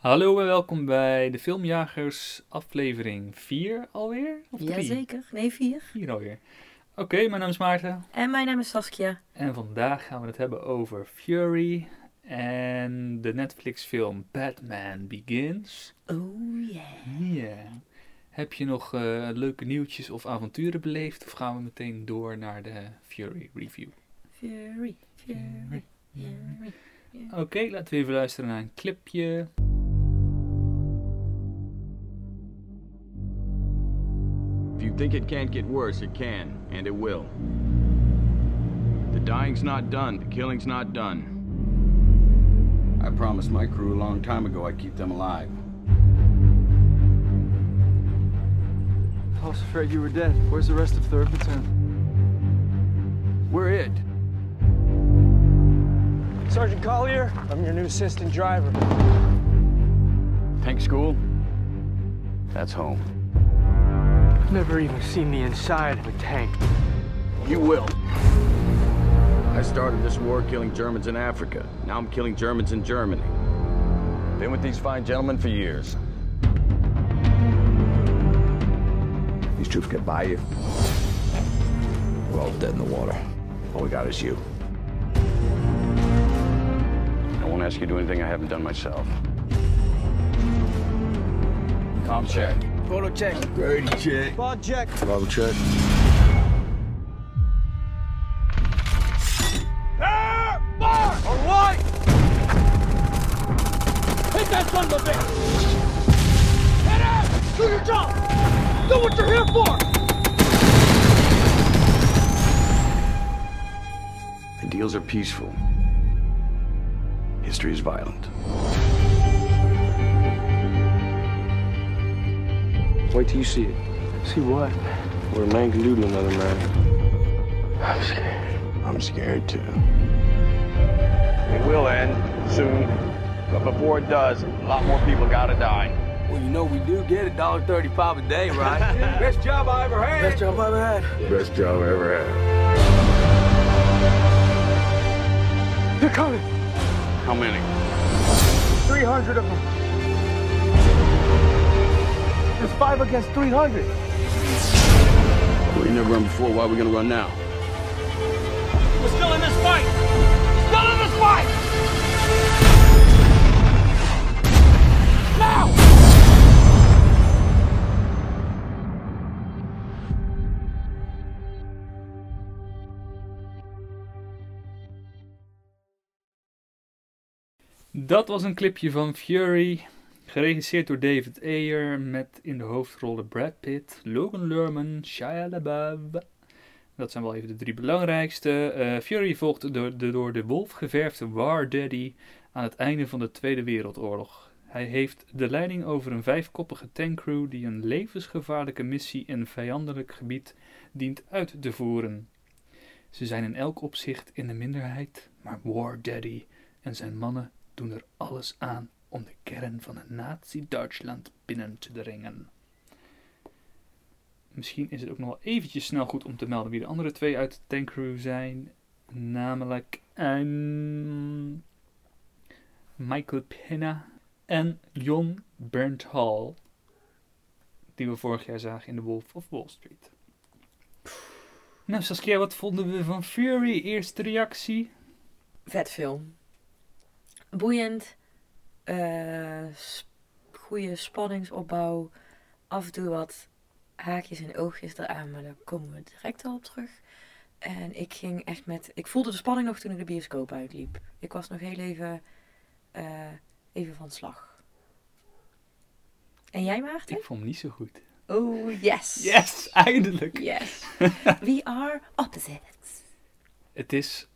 Hallo en welkom bij de Filmjagers aflevering 4 alweer? Of 3? Jazeker. Nee, vier. 4 alweer. Oké, mijn naam is Maarten En mijn naam is Saskia. en vandaag gaan we het hebben over Fury en de Netflix film Batman Begins. Oh yeah. Ja. Heb je nog eh, leuke nieuwtjes of avonturen beleefd of gaan we meteen door naar de Fury review? Fury, Fury, Fury. Oké, laten we even luisteren naar een clipje. Think it can't get worse, it can, and it will. The dying's not done, the killing's not done. I promised my crew a long time ago I'd keep them alive. I was afraid you were dead. Where's the rest of 3rd Platoon? We're it. Sergeant Collier, I'm your new assistant driver. Tank school? That's home. I've never even seen the inside of a tank. You will. I started this war killing Germans in Africa. Now I'm killing Germans in Germany. Been with these fine gentlemen for years. These troops get by you. We're all dead in the water. All we got is you. I won't ask you to do anything I haven't done myself. Calm check. Photo check. Brady check. Bond check. Bravo check. All right! Hit that son of a bitch! Head out! Do your job! Do what you're here for! Ideals are peaceful. History is violent. Wait till you see it. See what? What a man can do to another man. I'm scared. I'm scared too. It will end soon, but before it does, a lot more people gotta die. Well, you know we do get a dollar thirty-five a day, right? Best job I ever had. Best job I ever had. Best job I ever had. They're coming! How many? 300 of them. Five against 300. We never run before. Why are we gonna run now? We're still in this fight! Still in this fight! Now! Dat was een clipje van Fury, geregisseerd door David Ayer met in de hoofdrollen Brad Pitt, Logan Lerman, Shia LaBeouf. Dat zijn wel even de drie belangrijkste. Eh, Fury volgt de, de door de wolf geverfde War Daddy aan het einde van de Tweede Wereldoorlog. Hij heeft de leiding over een vijfkoppige tankcrew die een levensgevaarlijke missie in vijandelijk gebied dient uit te voeren. Ze zijn in elk opzicht in de minderheid, maar War Daddy en zijn mannen doen er alles aan om de kern van het Nazi-Duitsland binnen te dringen. Misschien is het ook nog wel eventjes snel goed om te melden wie de andere twee uit de tankcrew zijn. Namelijk Michael Pena en Jon Bernthal. Die we vorig jaar zagen in The Wolf of Wall Street. Nou Saskia, wat vonden we van Fury? Eerste reactie? Vet film. Boeiend. Eh goede spanningsopbouw. Af en toe wat haakjes en oogjes eraan, maar daar komen we direct al op terug. En ik ging echt met... Ik voelde de spanning nog toen ik de bioscoop uitliep. Ik was nog heel even, eh, even van slag. En jij Maarten? Ik vond hem niet zo goed. Oh, yes. Yes, eindelijk! Yes. We are opposites. Het is.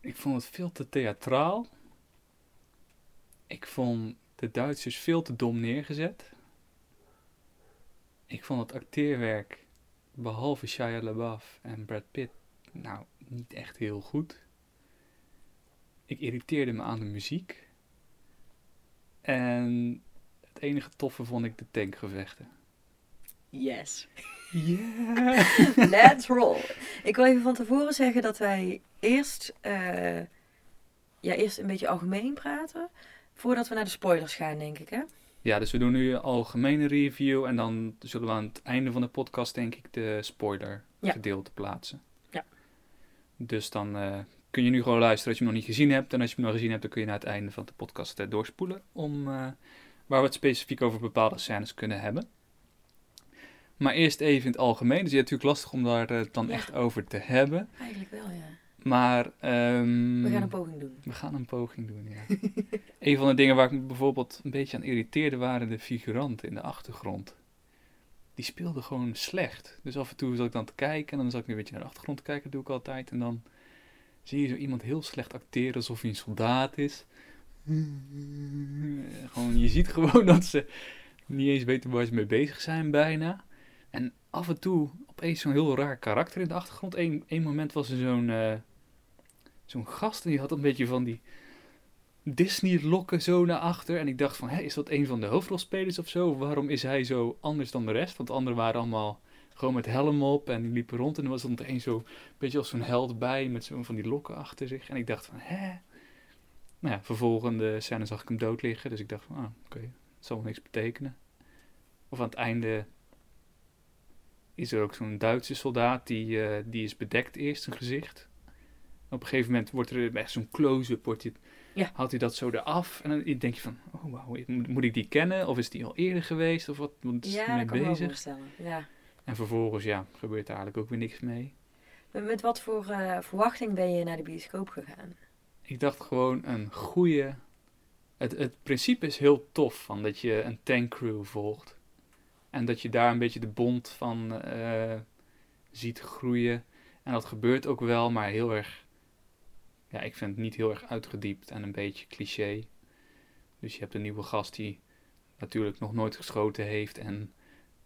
Ik vond het veel te theatraal. Ik vond de Duitsers veel te dom neergezet. Ik vond het acteerwerk, behalve Shia LaBeouf en Brad Pitt, nou niet echt heel goed. Ik irriteerde me aan de muziek. En het enige toffe vond ik de tankgevechten. Yes. Yeah! Let's roll. Ik wil even van tevoren zeggen dat wij eerst, eh, ja, eerst een beetje algemeen praten. Voordat we naar de spoilers gaan, denk ik, hè? Ja, dus we doen nu een algemene review en dan zullen we aan het einde van de podcast denk ik de spoiler Ja. gedeelte plaatsen. Ja. Dus dan eh, kun je nu gewoon luisteren als je hem nog niet gezien hebt. En als je hem nog gezien hebt, dan kun je naar het einde van de podcast eh, doorspoelen. Om, eh, waar we het specifiek over bepaalde scènes kunnen hebben. Maar eerst even in het algemeen. Dus het is natuurlijk lastig om daar dan Ja. echt over te hebben. Eigenlijk wel, ja. Maar... ehm, We gaan een poging doen. we gaan een poging doen, ja. een van de dingen waar ik me bijvoorbeeld een beetje aan irriteerde waren de figuranten in de achtergrond. Die speelden gewoon slecht. Dus af en toe zat ik dan te kijken en dan zat ik een beetje naar de achtergrond te kijken, dat doe ik altijd. En dan zie je zo iemand heel slecht acteren alsof hij een soldaat is. Gewoon, je ziet gewoon dat ze niet eens weten waar ze mee bezig zijn bijna. En af en toe opeens zo'n heel raar karakter in de achtergrond. Eén één moment was er zo'n eh, zo'n gast en die had een beetje van die Disney-lokken zo naar achter. En ik dacht van, hé, is dat een van de hoofdrolspelers of zo? Waarom is hij zo anders dan de rest? Want de anderen waren allemaal gewoon met helm op en die liepen rond. En er was er een zo, beetje als zo'n held bij met zo'n van die lokken achter zich. En ik dacht van, hè? Nou ja, vervolgende scène zag ik hem dood liggen. Dus ik dacht van, ah, oké, het zal wel niks betekenen. Of aan het einde is er ook zo'n Duitse soldaat, die, eh, die is bedekt eerst zijn gezicht. Op een gegeven moment wordt er echt zo'n close-up, wordt hij, Ja. haalt hij dat zo eraf. En dan denk je van, oh wauw, moet- ik die kennen? Of is die al eerder geweest? Of wat, wat is Ja, kan ik me wel bezig? Ja. En vervolgens, ja, gebeurt er eigenlijk ook weer niks mee. Met, met wat voor eh, verwachting ben je naar de bioscoop gegaan? Ik dacht gewoon een goede... Het, het principe is heel tof, van dat je een tankcrew volgt. En dat je daar een beetje de bond van eh, ziet groeien. En dat gebeurt ook wel, maar heel erg... Ja, ik vind het niet heel erg uitgediept en een beetje cliché. Dus je hebt een nieuwe gast die natuurlijk nog nooit geschoten heeft en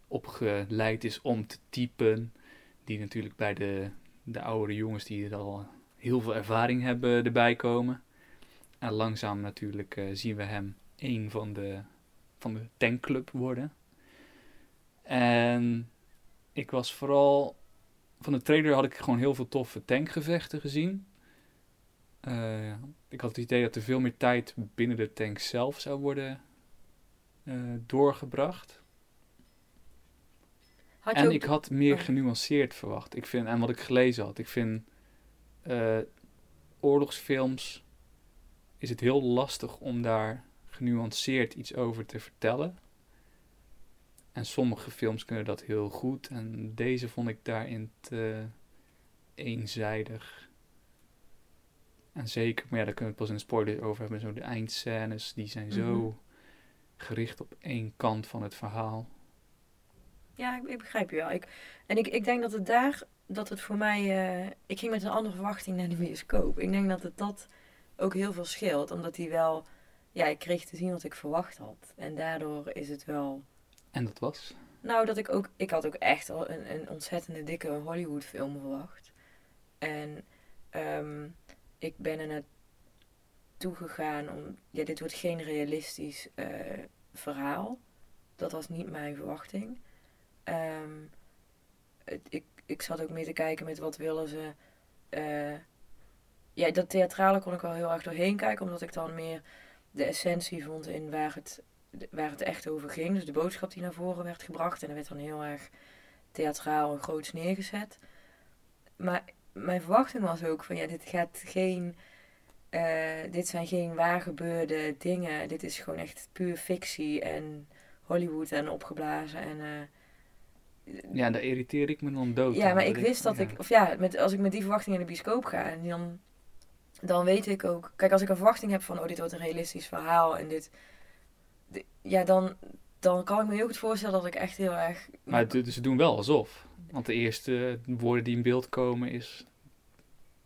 opgeleid is om te typen. Die natuurlijk bij de, de oudere jongens die er al heel veel ervaring hebben erbij komen. En langzaam natuurlijk eh, zien we hem een van de, van de tankclub worden. En ik was vooral... Van de trailer had ik gewoon heel veel toffe tankgevechten gezien. Eh, ik had het idee dat er veel meer tijd binnen de tank zelf zou worden eh, doorgebracht. Had En ook- ik had meer Oh. genuanceerd verwacht. Ik vind, en wat ik gelezen had. Ik vind eh, oorlogsfilms is het heel lastig om daar genuanceerd iets over te vertellen. En sommige films kunnen dat heel goed. En deze vond ik daarin te eenzijdig. En zeker, maar ja, daar kunnen we het pas in de spoiler over hebben. Zo de eindscènes, die zijn zo Mhm. gericht op één kant van het verhaal. Ja, ik, ik begrijp je wel. Ik, en ik, ik denk dat het daar, dat het voor mij, eh, ik ging met een andere verwachting naar de bioscoop. Ik denk dat het dat ook heel veel scheelt, omdat hij wel, ja, ik kreeg te zien wat ik verwacht had. En daardoor is het wel, En dat was. nou, dat ik ook, ik had ook echt al een, een ontzettende dikke Hollywood film verwacht. En ehm, ik ben er naartoe gegaan om, ja, dit wordt geen realistisch eh, verhaal. Dat was niet mijn verwachting. Ehm, het, ik, ik zat ook mee te kijken met wat willen ze. eh, ja, dat theatrale kon ik wel heel erg doorheen kijken, omdat ik dan meer de essentie vond in waar het, waar het echt over ging. Dus de boodschap die naar voren werd gebracht. En dat werd dan heel erg theatraal en groots neergezet. Maar mijn verwachting was ook van ja, dit gaat geen. eh, dit zijn geen waar gebeurde dingen. Dit is gewoon echt puur fictie en Hollywood en opgeblazen. En, eh, Ja, daar irriteer ik me dan dood ja, aan. maar ik wist dat ja. ik, of ja, met, als ik met die verwachting in de bioscoop ga, en dan, dan weet ik ook, kijk, als ik een verwachting heb van, oh, dit wordt een realistisch verhaal en dit, di- ja, dan, dan kan ik me heel goed voorstellen dat ik echt heel erg, Maar ze doen wel alsof. Want de eerste woorden die in beeld komen is...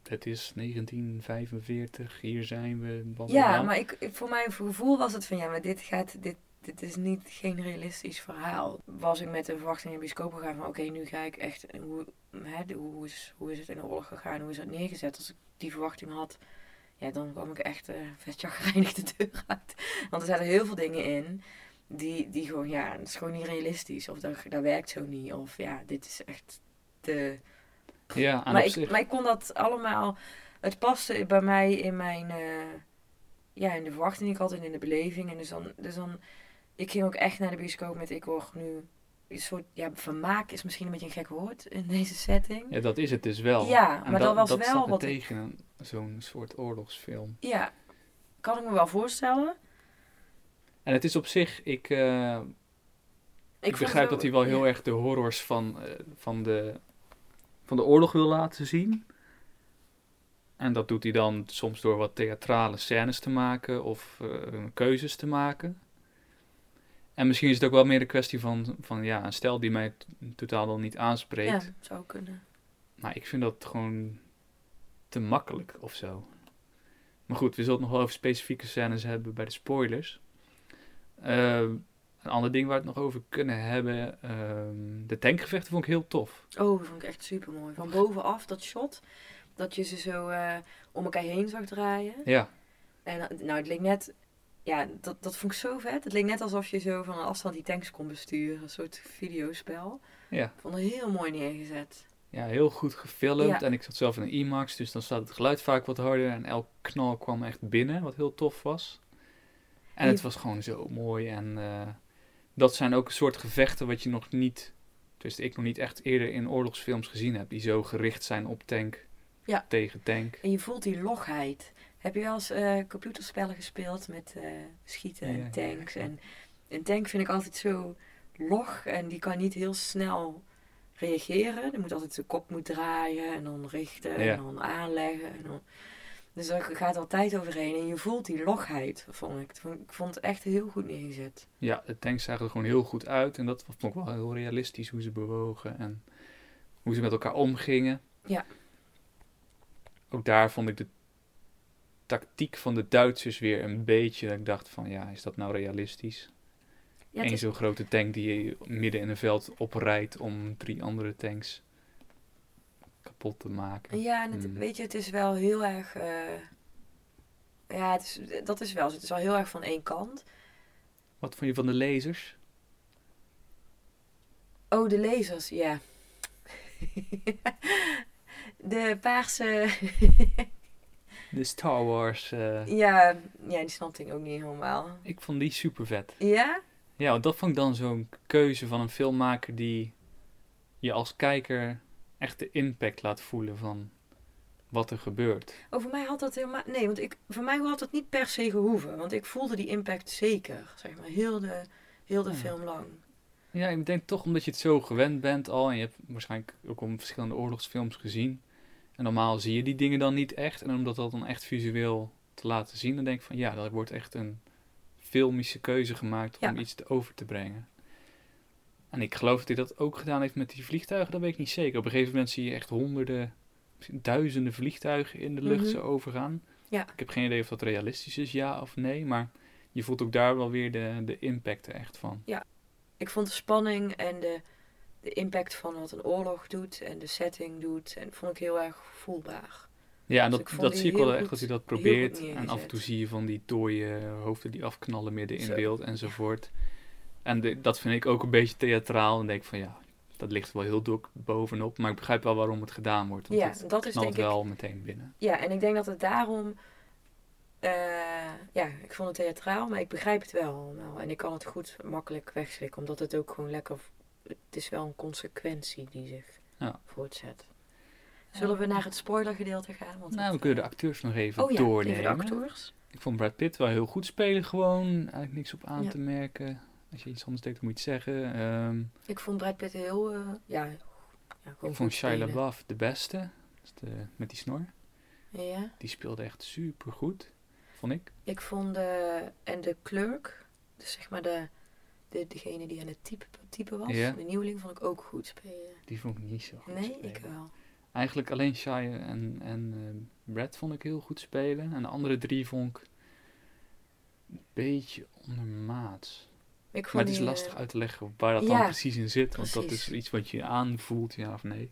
Het is 1945, hier zijn we. blablabla. ja, maar ik, voor mijn gevoel was het van, ja, maar dit gaat, dit, dit is niet, geen realistisch verhaal. Was ik met de verwachting in de bioscoop gegaan van, oké, nu ga ik echt, hoe, hè, hoe, is, hoe is het in de oorlog gegaan, hoe is het neergezet? Als ik die verwachting had, ja, dan kwam ik echt eh vet de deur uit. Want er zaten heel veel dingen in die, die gewoon, ja, dat is gewoon niet realistisch. Of dat, dat werkt zo niet. Of ja, dit is echt de... Ja, aan Maar ik, zich. maar ik kon dat allemaal... Het paste bij mij in mijn... eh, ja, in de verwachting die ik had en in de beleving. En dus dan, dus dan, ik ging ook echt naar de bioscoop met, ik word nu een soort, ja, vermaak is misschien een beetje een gek woord in deze setting. Ja, dat is het dus wel. Ja, En maar dat was dat wel wat tegen zo'n soort oorlogsfilm. Ja, kan ik me wel voorstellen. En het is op zich, ik, eh, ik, begrijp dat hij wel heel ja. erg de horrors van, eh, van, de, van de oorlog wil laten zien. En dat doet hij dan soms door wat theatrale scènes te maken of eh, keuzes te maken. En misschien is het ook wel meer een kwestie van, van ja, een stijl die mij totaal dan niet aanspreekt. Ja, zou kunnen. Maar ik vind dat gewoon te makkelijk of zo. Maar goed, we zullen het nog wel over specifieke scènes hebben bij de spoilers. Ehm, een ander ding waar we het nog over kunnen hebben. ehm, de tankgevechten vond ik heel tof. Oh, dat vond ik echt super mooi. Van bovenaf, dat shot. Dat je ze zo eh, om elkaar heen zag draaien. Ja, En eh, nou, het leek net... Ja, dat, dat vond ik zo vet. Het leek net alsof je zo van een afstand die tanks kon besturen. Een soort videospel. ja. Ik vond het heel mooi neergezet. ja, heel goed gefilmd. Ja. En ik zat zelf in een IMAX, dus dan staat het geluid vaak wat harder. En elk knal kwam echt binnen, wat heel tof was. En het was gewoon zo mooi. En eh, dat zijn ook een soort gevechten wat je nog niet... Dus ik nog niet echt eerder in oorlogsfilms gezien heb. Die zo gericht zijn op tank Ja. tegen tank. En je voelt die logheid. Heb je wel eens eh, computerspellen gespeeld met eh, schieten en tanks? En een tank vind ik altijd zo log en die kan niet heel snel reageren. Die moet altijd zijn kop moet draaien en dan richten en dan aanleggen. En dan... Dus daar gaat al tijd overheen en je voelt die logheid, vond ik. Ik vond- het echt heel goed neergezet. Ja, de tanks zagen er gewoon heel goed uit. En dat vond ik wel heel realistisch hoe ze bewogen. En hoe ze met elkaar omgingen. Ja. Ook daar vond ik de tactiek van de Duitsers weer een beetje... dat Ik dacht van, ja, is dat nou realistisch? Ja, Eén zo'n grote tank die je midden in een veld oprijdt om drie andere tanks kapot te maken. Ja, en het, Hmm. weet je, het is wel heel erg. eh, ja, het is, dat is wel. Het is wel heel erg van één kant. Wat vond je van de lasers? Oh, de lasers, ja. de paarse. De Star Wars. eh, ja, ja, die snapte ik ook niet helemaal. ik vond die super vet. Ja? Ja, want dat vond ik dan zo'n keuze van een filmmaker die je als kijker echt de impact laat voelen van wat er gebeurt. Oh, voor mij had dat helemaal. Nee, want ik, voor mij had dat niet per se gehoeven. Want ik voelde die impact zeker. Zeg maar, heel de, heel de Ja. film lang. Ja, ik denk toch omdat je het zo gewend bent al en je hebt waarschijnlijk ook al verschillende oorlogsfilms gezien. En normaal zie je die dingen dan niet echt. En om dat dan echt visueel te laten zien, dan denk ik van ja, er wordt echt een filmische keuze gemaakt om Ja. iets te over te brengen. En ik geloof dat hij dat ook gedaan heeft met die vliegtuigen, dat weet ik niet zeker. Op een gegeven moment zie je echt honderden, duizenden vliegtuigen in de lucht Mhm. zo overgaan. Ja. Ik heb geen idee of dat realistisch is, ja of nee, maar je voelt ook daar wel weer de, de impact echt van. Ik vond de spanning en de, de impact van wat een oorlog doet en de setting doet. En vond ik heel erg voelbaar. Ja, en Dus dat, dat zie ik wel echt dat hij dat probeert. En af en toe zie je van die dode hoofden die afknallen midden in Zo. beeld enzovoort. En de- dat vind ik ook een beetje theatraal. En denk van ja, dat ligt wel heel dik bovenop. Maar ik begrijp wel waarom het gedaan wordt. Want Ja, het dat is denk ik wel meteen binnen. Ja, en ik denk dat het daarom. eh, ja, ik vond het theatraal, maar ik begrijp het wel allemaal. En ik kan het goed makkelijk wegslikken, omdat het ook gewoon lekker. Het is wel een consequentie die zich Ja. voortzet. Zullen we naar het spoilergedeelte gaan? Want Nou, het, we kunnen de eh, acteurs nog even Oh ja, doornemen. even de acteurs. Ik vond Brad Pitt wel heel goed spelen gewoon. Eigenlijk niks op aan Ja. te merken. Als je iets anders denkt, dan moet je het zeggen. Ehm, Ik vond Brad Pitt heel. eh, ja, ja, ik vond Shia. LaBeouf de beste. Dus de, met die snor. Ja, Die speelde echt super goed. Vond ik. ik vond de. En de clerk, dus zeg maar de. de degene die aan het type, type was, Ja. de nieuweling, vond ik ook goed spelen. Die vond ik niet zo goed Nee, spelen. ik wel. Eigenlijk alleen Shia en, en eh, Brad vond ik heel goed spelen. En de andere drie vond ik een beetje ondermaats. Ik Maar het is die, eh, lastig uit te leggen waar dat ja, dan precies in zit. Want dat is iets wat je aanvoelt, ja of nee.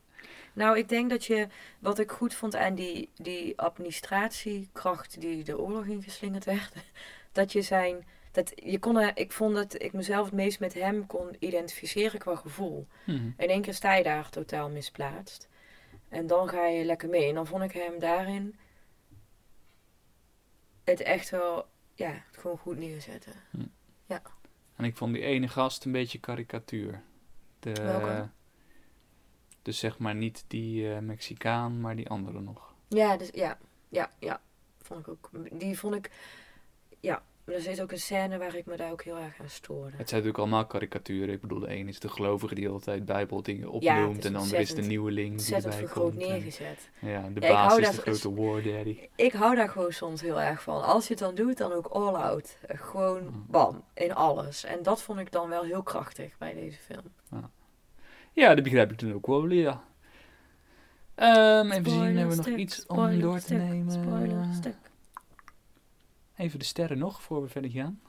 Nou, ik denk dat je, wat ik goed vond aan die, die administratiekracht die de oorlog ingeslingerd werd, dat je zijn, dat je kon, ik vond dat ik mezelf het meest met hem kon identificeren qua gevoel. Mhm. In één keer sta je daar totaal misplaatst. En dan ga je lekker mee. En dan vond ik hem daarin het echt wel ja, gewoon goed neerzetten. En ik vond die ene gast een beetje karikatuur. De, Welke? dus zeg maar niet die eh, Mexicaan, maar die andere nog. Ja, dus ja, ja, ja. Vond ik ook. Die vond ik, ja. Maar er is ook een scène waar ik me daar ook heel erg aan stoorde. Het zijn natuurlijk allemaal karikaturen. Ik bedoel, de een is de gelovige die altijd bijbeldingen Ja, opnoemt. en de ander is de ontzettend- nieuweling die Ontzettend erbij komt. en- neergezet. ja, de Ja, baas is de grote war daddy. Ik hou daar gewoon soms heel erg van. Als je het dan doet, dan ook all out. Eh, Gewoon Mm. bam, in alles. En dat vond ik dan wel heel krachtig bij deze film. Ja, dat begrijp ik toen ook wel, ja. Ehm, even zien, hebben we nog iets om door te nemen? Spoiler stuk. Even de sterren nog, voor we verder gaan.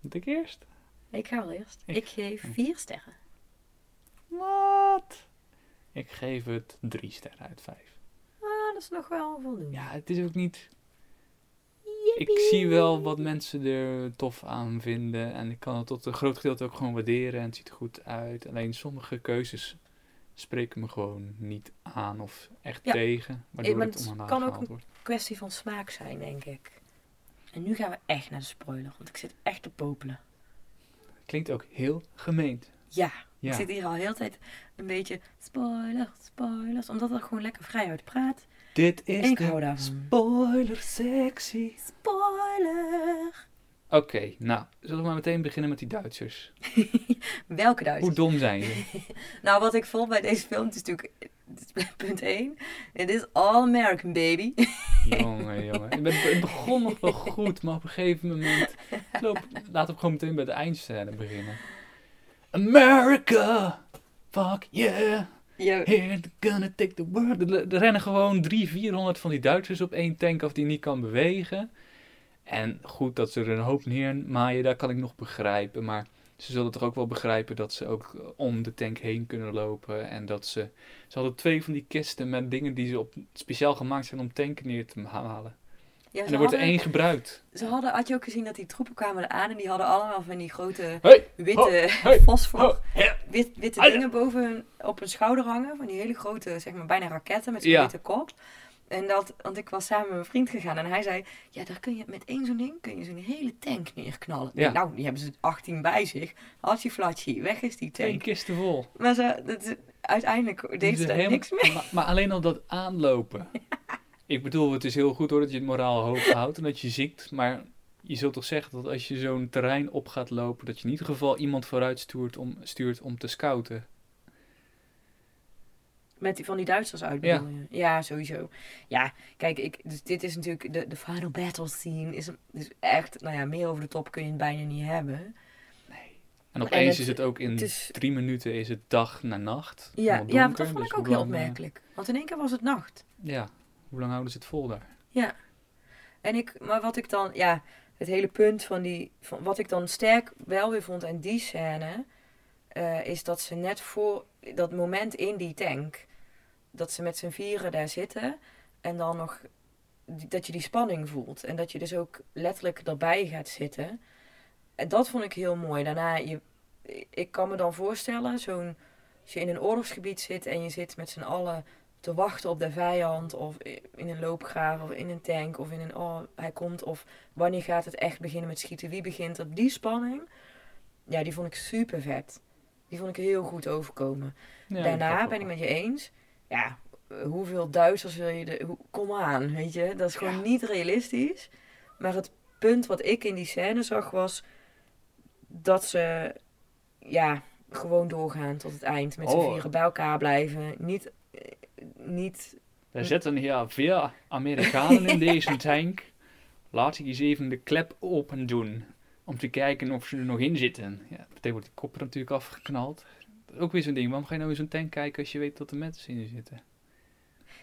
Moet ik eerst? Ik ga wel eerst. Ik- Ik geef vier sterren. Wat? Ik geef het drie sterren uit vijf. Ah, dat is nog wel voldoende. Ja, het is ook niet... Ik zie wel wat mensen er tof aan vinden. En ik kan het tot een groot gedeelte ook gewoon waarderen. En het ziet er goed uit. Alleen sommige keuzes spreken me gewoon niet aan of echt Ja. tegen. Waardoor maar het het kan ook een- wordt. Kwestie van smaak zijn, denk ik. En nu gaan we echt naar de spoiler, want ik zit echt te popelen. Klinkt ook heel gemeend. Ja, Ja. ik zit hier al heel de tijd een beetje spoilers, spoilers, omdat er gewoon lekker vrij uit praat. Dit is En ik de hou daarvan. spoiler sectie. Spoiler! Oké, nou, zullen we maar meteen beginnen met die Duitsers. Welke Duitsers? Hoe dom zijn ze? Nou, wat ik vond bij deze film, het is natuurlijk punt 1. Het is All American Baby. jongen, jongen. Het be- Het begon nog wel goed, maar op een gegeven moment... Loop, laten we gewoon meteen bij de eindscène beginnen. America! Fuck yeah! Ja, Here gonna take the world. Er, rennen gewoon 300, 400 van die Duitsers op één tank af die niet kan bewegen. En goed dat ze er een hoop neermaaien, dat kan ik nog begrijpen. Maar ze zullen toch ook wel begrijpen dat ze ook eh, om de tank heen kunnen lopen. En dat ze... Ze hadden twee van die kisten met dingen die ze op, speciaal gemaakt zijn om tanken neer te halen. ja, En er wordt er één gebruikt. ze hadden, had je ook gezien dat die troepen kwamen aan en die hadden allemaal van die grote Hey! witte Ho, hey, fosfor, wit, witte dingen boven hun, op hun schouder hangen. Van die hele grote, zeg maar bijna raketten met zo'n Ja. witte kop. En dat, want ik was samen met mijn vriend gegaan en hij zei, ja, daar kun je met één zo'n ding kun je zo'n hele tank neerknallen. Ja. Nou, die hebben ze 18 bij zich. Als je flatje, weg is die Twee tank. kisten vol. Maar ze, dat, uiteindelijk deed ze daar helemaal- niks mee. Maar, maar alleen al dat aanlopen. Ik bedoel, het is heel goed hoor dat je het moraal hoog houdt en dat je ziekt. Maar je zult toch zeggen dat als je zo'n terrein op gaat lopen, dat je in ieder geval iemand vooruit stuurt om, stuurt om te scouten. Met die, van die Duitsers uit Ja. je? Ja, sowieso. Ja, kijk, ik, dus dit is natuurlijk de, de final battle scene. Is, is echt, nou ja, meer over de top kun je het bijna niet hebben. En opeens het- is het ook in het is- drie minuten is het dag na nacht. Ja, Allemaal ja donker, dat vond dus ik ook heel eh, opmerkelijk. Want in één keer was het nacht. ja, hoe lang houden ze het vol daar? Ja. En ik, maar wat ik dan, ja, het hele punt van die, van wat ik dan sterk wel weer vond aan die scène, eh, is dat ze net voor dat moment in die tank, dat ze met z'n vieren daar zitten en dan nog, dat je die spanning voelt. En dat je dus ook letterlijk erbij gaat zitten. En dat vond ik heel mooi. Daarna, je, ik kan me dan voorstellen, zo'n, als je in een oorlogsgebied zit en je zit met z'n allen te wachten op de vijand of in een loopgraaf of in een tank of in een oh hij komt of wanneer gaat het echt beginnen met schieten wie begint er die spanning ja die vond ik super vet die vond ik heel goed overkomen Ja, daarna dat ben ik met je eens ja hoeveel Duitsers wil je de hoe, kom aan weet je dat is gewoon Ja. niet realistisch maar het punt wat ik in die scène zag was dat ze ja gewoon doorgaan tot het eind met z'n Oh. vieren bij elkaar blijven niet eh, niet Er zitten hier vier Amerikanen in deze tank. Laat ik eens even de klep open doen. Om te kijken of ze er nog in zitten. Ja, meteen wordt die kop er natuurlijk afgeknald. Ook weer zo'n ding. Waarom ga je nou in zo'n tank kijken als je weet dat er mensen in zitten?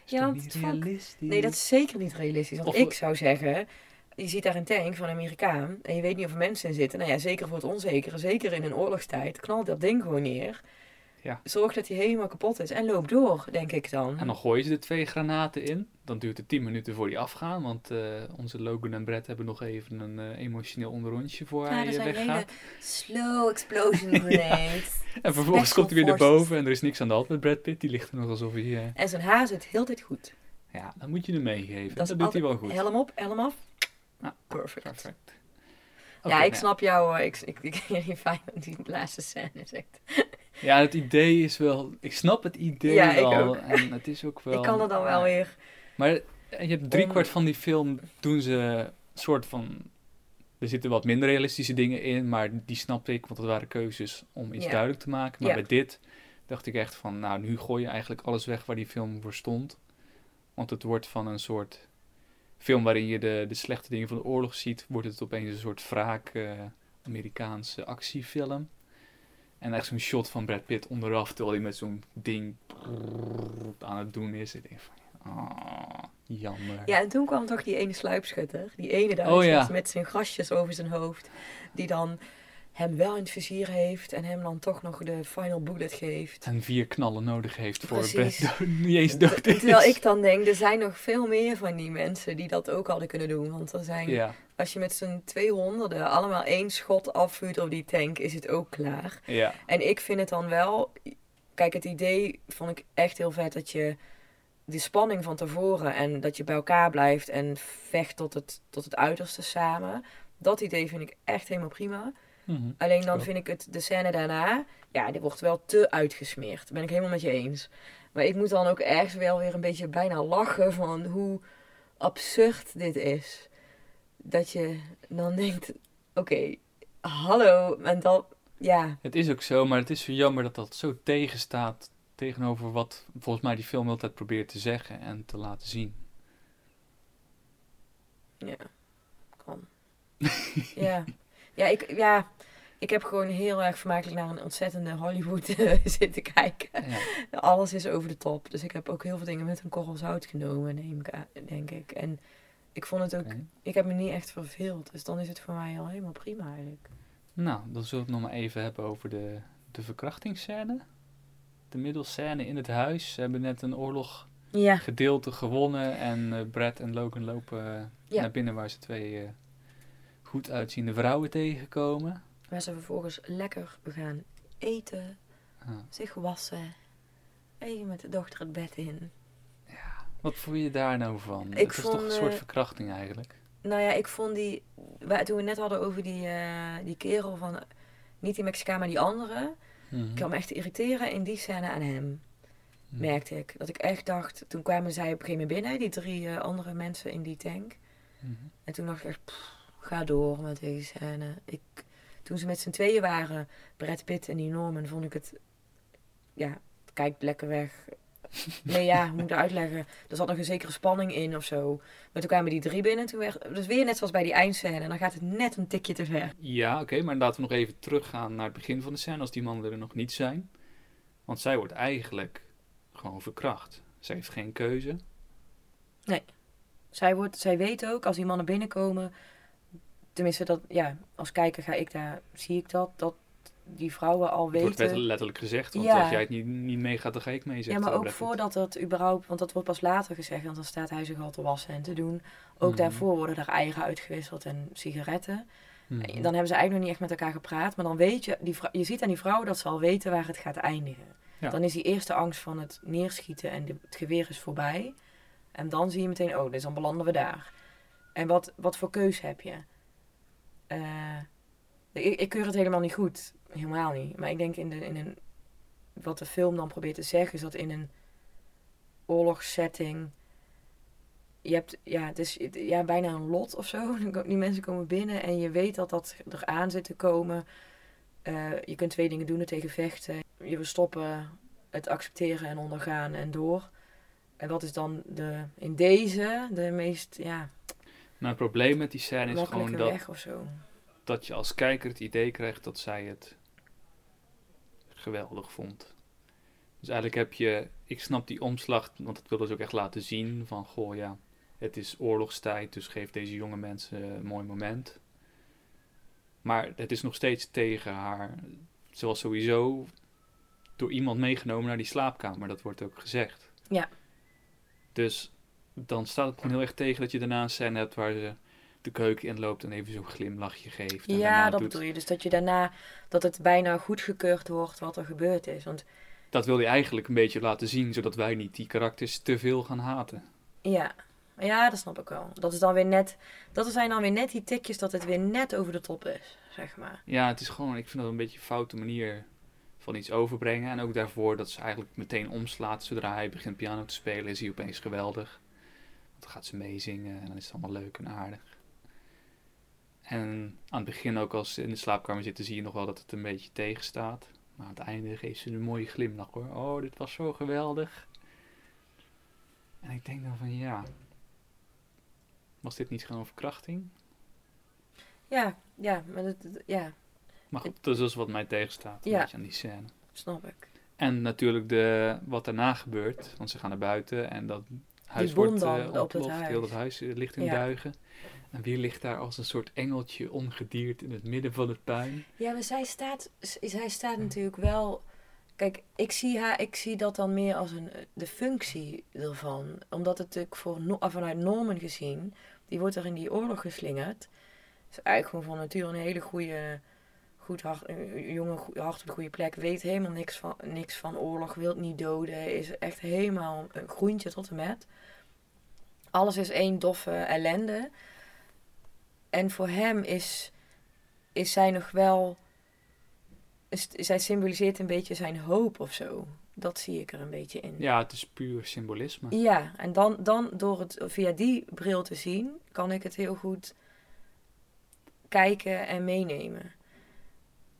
Is Ja, want niet realistisch? Nee, dat is zeker niet realistisch. Want Of- ik zou zeggen, je ziet daar een tank van een Amerikaan en je weet niet of er mensen in zitten. Nou ja, zeker voor het onzekere, zeker in een oorlogstijd, knalt dat ding gewoon neer. Ja. Zorg dat hij helemaal kapot is en loop door, denk ik dan. En dan gooien ze er twee granaten in. Dan duurt het 10 minuten voor die afgaan. Want eh, onze Logan en Brett hebben nog even een eh, emotioneel onderrondje voor ja, hij dat eh, zijn hele weggaat. slow explosion grenades. En vervolgens komt hij weer naar boven en er is niks aan de hand met Brad Pitt. Die ligt er nog alsof hij... eh, En zijn haar zit heel tijd goed. Ja, dan moet je hem meegeven. Dat, doet hij wel goed. Helm op, helm af. Ja, Perfect. Perfect. ja, ik nou snap jou. Ik, ik, ik, die, fijn, die laatste scène is echt... Ja, het idee is wel... Ik snap het idee Ja, ik wel. ook. En het is ook wel... ik kan er dan wel weer... Maar je hebt driekwart Om- van die film doen ze een soort van... Er zitten wat minder realistische dingen in, maar die snapte ik, want dat waren keuzes om iets Ja. duidelijk te maken. Maar Ja. bij dit dacht ik echt van, nou, nu gooi je eigenlijk alles weg waar die film voor stond. Want het wordt van een soort film waarin je de, de slechte dingen van de oorlog ziet, wordt het opeens een soort wraak eh, Amerikaanse actiefilm. En echt zo'n shot van Brad Pitt onderaf, terwijl hij met zo'n ding aan het doen is. Ik denk van, ah, jammer. Ja, en toen kwam toch die ene sluipschutter. Die ene Duitser Oh, ja. met zijn grasjes over zijn hoofd. Die dan hem wel in het vizier heeft en hem dan toch nog de final bullet geeft. En vier knallen nodig heeft voor Precies. Dood- niet eens dood is. Terwijl ik dan denk, er zijn nog veel meer van die mensen die dat ook hadden kunnen doen. Want er zijn, Ja, als je met z'n 200 allemaal één schot afvuurt op die tank, is het ook klaar. ja. En ik vind het dan wel. Kijk, het idee vond ik echt heel vet dat je die spanning van tevoren en dat je bij elkaar blijft en vecht tot het, tot het uiterste samen. Dat idee vind ik echt helemaal prima. Mhm. Alleen dan vind ik het de scène daarna, ja, die wordt wel te uitgesmeerd. Dat ben ik helemaal met je eens. Maar ik moet dan ook ergens wel weer een beetje bijna lachen van hoe absurd dit is. Dat je dan denkt, oké, hallo, en dan, ja, Het is ook zo, maar het is zo jammer dat dat zo tegenstaat tegenover wat volgens mij die film altijd probeert te zeggen en te laten zien. Ja, kan. ja. Ja, ik, ja, ik heb gewoon heel erg vermakelijk naar een ontzettende Hollywood eh, zitten kijken. Ja. Alles is over de top. Dus ik heb ook heel veel dingen met een korrel zout genomen, neem ik aan, denk ik. En ik vond het ook, ik heb me niet echt verveeld. Dus dan is het voor mij al helemaal prima eigenlijk. Nou, dan zullen we het nog maar even hebben over de, de verkrachtingsscène. De middelscène in het huis. Ze hebben net een Ja, oorloggedeelte gewonnen en eh, Brad en Logan lopen eh, Ja. naar binnen waar ze twee goed uitziende vrouwen tegenkomen. Waar ze vervolgens lekker gaan eten, zich wassen. Even met de dochter het bed in. Wat vond je daar nou van? Ik het is toch vond, een soort eh, verkrachting eigenlijk. Nou ja, ik vond die. waar- Toen we net hadden over die, eh, die kerel van. Niet die Mexicaan, maar die andere. Mhm. Ik kwam me echt te irriteren in die scène aan hem. Mhm. Merkte ik. Dat ik echt dacht. Toen kwamen zij op een gegeven moment binnen, die drie eh, andere mensen in die tank. Mhm. En toen dacht ik echt. pff, ga door met deze scène. Ik, toen ze met z'n tweeën waren, Brad Pitt en die Norman, vond ik het. Ja, het kijkt lekker weg. Nee, ja, hoe moet ik uitleggen? Er zat nog een zekere spanning in of zo. Maar toen kwamen die drie binnen. Toen werd, dus weer net zoals bij die eindscène. Dan gaat het net een tikje te ver. Ja, oké, maar laten we nog even teruggaan naar het begin van de scène als die mannen er nog niet zijn. Want zij wordt eigenlijk gewoon verkracht. Zij heeft geen keuze. Zij, wordt, zij weet ook, als die mannen binnenkomen... Tenminste, dat, ja, als kijker ga ik daar, zie ik dat, dat die vrouwen al Het wordt weten... letterlijk gezegd, want Ja. als jij het niet, niet meegaat, dan ga ik mee, Ja, maar ook voordat dat überhaupt, want dat wordt pas later gezegd, want dan staat hij zich al te wassen en te doen. Ook Mhm. daarvoor worden er eieren uitgewisseld en sigaretten. Mhm. Dan hebben ze eigenlijk nog niet echt met elkaar gepraat, maar dan weet je, die je ziet aan die vrouw dat ze al weten waar het gaat eindigen. Ja. Dan is die eerste angst van het neerschieten en de- het geweer is voorbij. En dan zie je meteen, oh, dus dan belanden we daar. En wat, wat voor keus heb je? Eh, ik, ik keur het helemaal niet goed. Helemaal niet. Maar ik denk in, de, in een, wat de film dan probeert te zeggen, is dat in een oorlogssetting. Je hebt, ja, het is ja, bijna een lot of zo. Die mensen komen binnen en je weet dat dat eraan zit te komen. Eh, je kunt twee dingen doen er tegen vechten. Je stoppen, het accepteren en ondergaan en door. En wat is dan de, in deze de meest, ja, Het probleem met die scène is gewoon dat, weg of zo. dat je als kijker het idee krijgt dat zij het geweldig vond. Dus eigenlijk heb je, ik snap die omslag, want dat willen ze ook echt laten zien. Van goh ja, het is oorlogstijd, dus geef deze jonge mensen een mooi moment. Maar het is nog steeds tegen haar. Ze was sowieso door iemand meegenomen naar die slaapkamer, dat wordt ook gezegd. Ja. Dus dan staat het gewoon heel erg tegen dat je daarna een scène hebt waar ze de keuken inloopt en even zo'n glimlachje geeft. En Ja, dat doet- bedoel je. Dus dat je daarna, dat het bijna goedgekeurd wordt wat er gebeurd is. Want Dat wil je eigenlijk een beetje laten zien, zodat wij niet die karakters te veel gaan haten. Ja. ja, dat snap ik wel. Dat is dan weer net, dat zijn dan weer net die tikjes dat het weer net over de top is, zeg maar. Ja, het is gewoon, ik vind dat een beetje een foute manier van iets overbrengen. En ook daarvoor dat ze eigenlijk meteen omslaat. Zodra hij begint piano te spelen, is hij opeens geweldig. Dan gaat ze meezingen en dan is het allemaal leuk en aardig. En aan het begin ook als ze in de slaapkamer zitten, zie je nog wel dat het een beetje tegenstaat. Maar aan het einde geeft ze een mooie glimlach hoor. Oh, dit was zo geweldig. En ik denk dan van ja. Was dit niet gewoon verkrachting? Ja, ja, maar dat, ja, Maar goed, dat is dus wat mij tegenstaat. Een Ja. beetje aan die scène. snap ik. En natuurlijk de, wat daarna gebeurt. Want ze gaan naar buiten en dat huis wordt eh, op het ontploft. huis. Heel dat huis eh, ligt in Ja. duigen. En wie ligt daar als een soort engeltje ongedierd in het midden van het puin? Ja, maar zij staat, zij staat natuurlijk wel. Kijk, ik zie, haar, ik zie dat dan meer als een, de functie ervan. Omdat het natuurlijk voor, No- ah, vanuit Norman gezien, die wordt er in die oorlog geslingerd. Is eigenlijk gewoon van nature een hele goede, goed hart, een jongen, hart op de goede plek. Weet helemaal niks van, niks van oorlog, wil niet doden. Is echt helemaal een groentje tot en met. Alles is één doffe ellende. En voor hem is, is zij nog wel is- zij symboliseert een beetje zijn hoop of zo. Dat zie ik er een beetje in. Ja, het is puur symbolisme. Ja, en dan, dan door het via die bril te zien, kan ik het heel goed kijken en meenemen.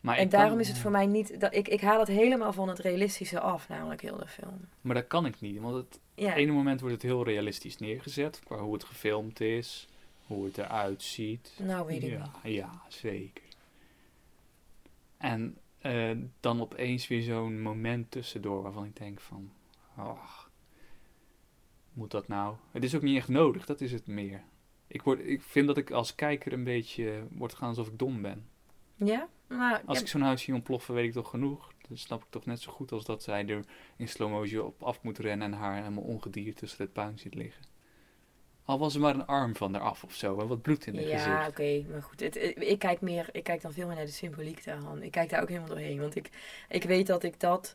Maar en daarom kan- is het voor mij niet. Dat, ik, ik haal het helemaal van het realistische af, namelijk heel de film. Maar dat kan ik niet. Want het Ja, ene moment wordt het heel realistisch neergezet. Qua hoe het gefilmd is. Hoe het eruit ziet. nou weet ik ja, niet. ja, zeker. En eh, dan opeens weer zo'n moment tussendoor waarvan ik denk van... ach, moet dat nou? Het is ook niet echt nodig, dat is het meer. Ik, word, ik vind dat ik als kijker een beetje word gaan alsof ik dom ben. Ja? Maar, Als ja, ik zo'n huis zie ontploffen, weet ik toch genoeg. Dan snap ik toch net zo goed als dat zij er in slow motion op af moet rennen en haar helemaal ongedierd tussen het puin ziet liggen. Al was er maar een arm van eraf of zo en wat bloed in de ja, gezicht. oké, maar goed. Het, ik, kijk meer, ik kijk dan veel meer naar de symboliek daarvan. Ik kijk daar ook helemaal doorheen. Want ik, ik weet dat ik dat.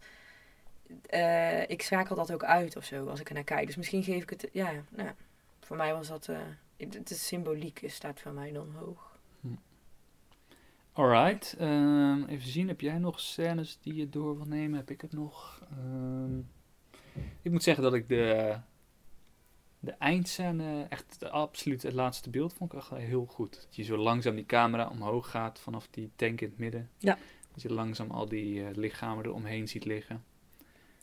eh, ik schakel dat ook uit of zo als ik er naar kijk. Dus misschien geef ik het. Ja, nou, voor mij was dat. eh het, het is symboliek staat voor mij dan hoog. Alright, ehm, even zien, heb jij nog scènes die je door wil nemen? Heb ik het nog? Ehm, ik moet zeggen dat ik de, de eindscène, echt de, absoluut het laatste beeld, vond ik echt heel goed. Dat je zo langzaam die camera omhoog gaat vanaf die tank in het midden. Ja. Dat je langzaam al die eh, lichamen eromheen ziet liggen.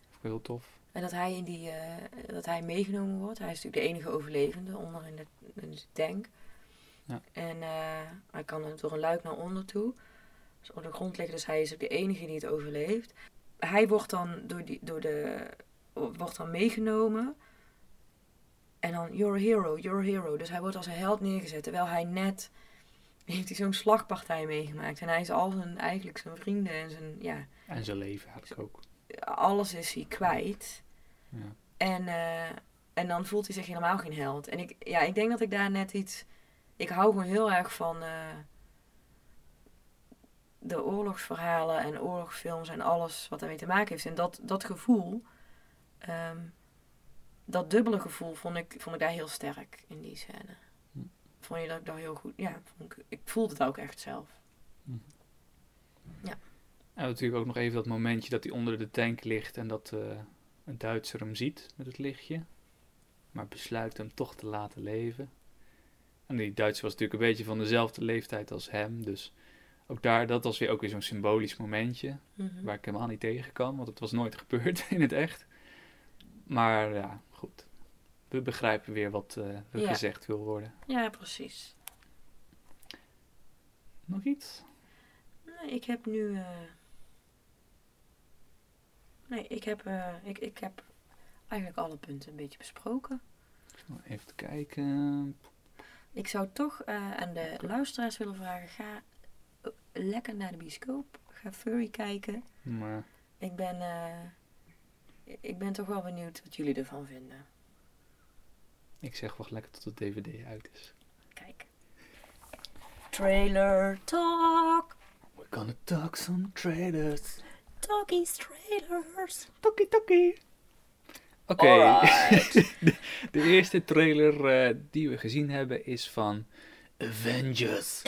Vond ik heel tof. En dat hij, in die, eh, dat hij meegenomen wordt. Hij is natuurlijk de enige overlevende onder in de, in de tank. Ja. En eh, hij kan door een luik naar onder toe. Dus op de grond liggen. Dus hij is ook de enige die het overleeft. Hij wordt dan, door die, door de, wordt dan meegenomen. En dan, you're a hero, you're a hero. Dus hij wordt als een held neergezet. Terwijl hij net, heeft hij zo'n slagpartij meegemaakt. En hij is al zijn, eigenlijk zijn vrienden en zijn, ja, En zijn leven eigenlijk ook. alles is hij kwijt. Ja. En, eh, en dan voelt hij zich helemaal geen held. En ik, ja, ik denk dat ik daar net iets. Ik hou gewoon heel erg van eh, de oorlogsverhalen en oorlogsfilms en alles wat daarmee te maken heeft. En dat, dat gevoel, ehm, dat dubbele gevoel, vond ik, vond ik daar heel sterk in die scène. Hm. Vond je dat ik daar heel goed. Ja, vond ik, ik voelde het ook echt zelf. En natuurlijk ook nog even dat momentje dat hij onder de tank ligt en dat eh, een Duitser hem ziet met het lichtje. Maar besluit hem toch te laten leven. En die Duitser was natuurlijk een beetje van dezelfde leeftijd als hem. Dus ook daar, dat was weer ook weer zo'n symbolisch momentje. Mhm. Waar ik helemaal niet tegen kan, want het was nooit gebeurd in het echt. Maar ja, goed. We begrijpen weer wat eh, er Ja. gezegd wil worden. Ja, precies. Nog iets? Nee, ik heb nu. eh, Nee, ik heb, eh, ik, ik heb eigenlijk alle punten een beetje besproken. Even kijken. Ik zou toch eh, aan de luisteraars willen vragen: ga eh, lekker naar de bioscoop. Ga Furry kijken. Maar Ik ben, eh, ik ben toch wel benieuwd wat jullie ervan vinden. ik zeg wacht lekker tot de DVD uit is. Kijk. Trailer talk. We're gonna talk some trailers. Talkies trailers. Tokkie tokkie. Oké, de, de eerste trailer eh, die we gezien hebben is van Avengers